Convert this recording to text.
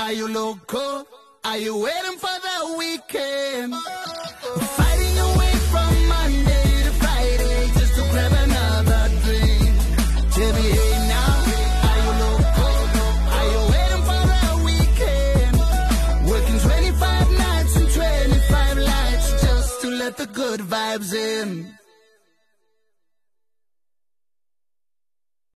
Are you loco? Are you waiting for the weekend? Fighting your way from Monday to Friday just to grab another drink. Tell me, hey now, are you loco? Are you waiting for the weekend? Working 25 nights and 25 lights just to let the good vibes in.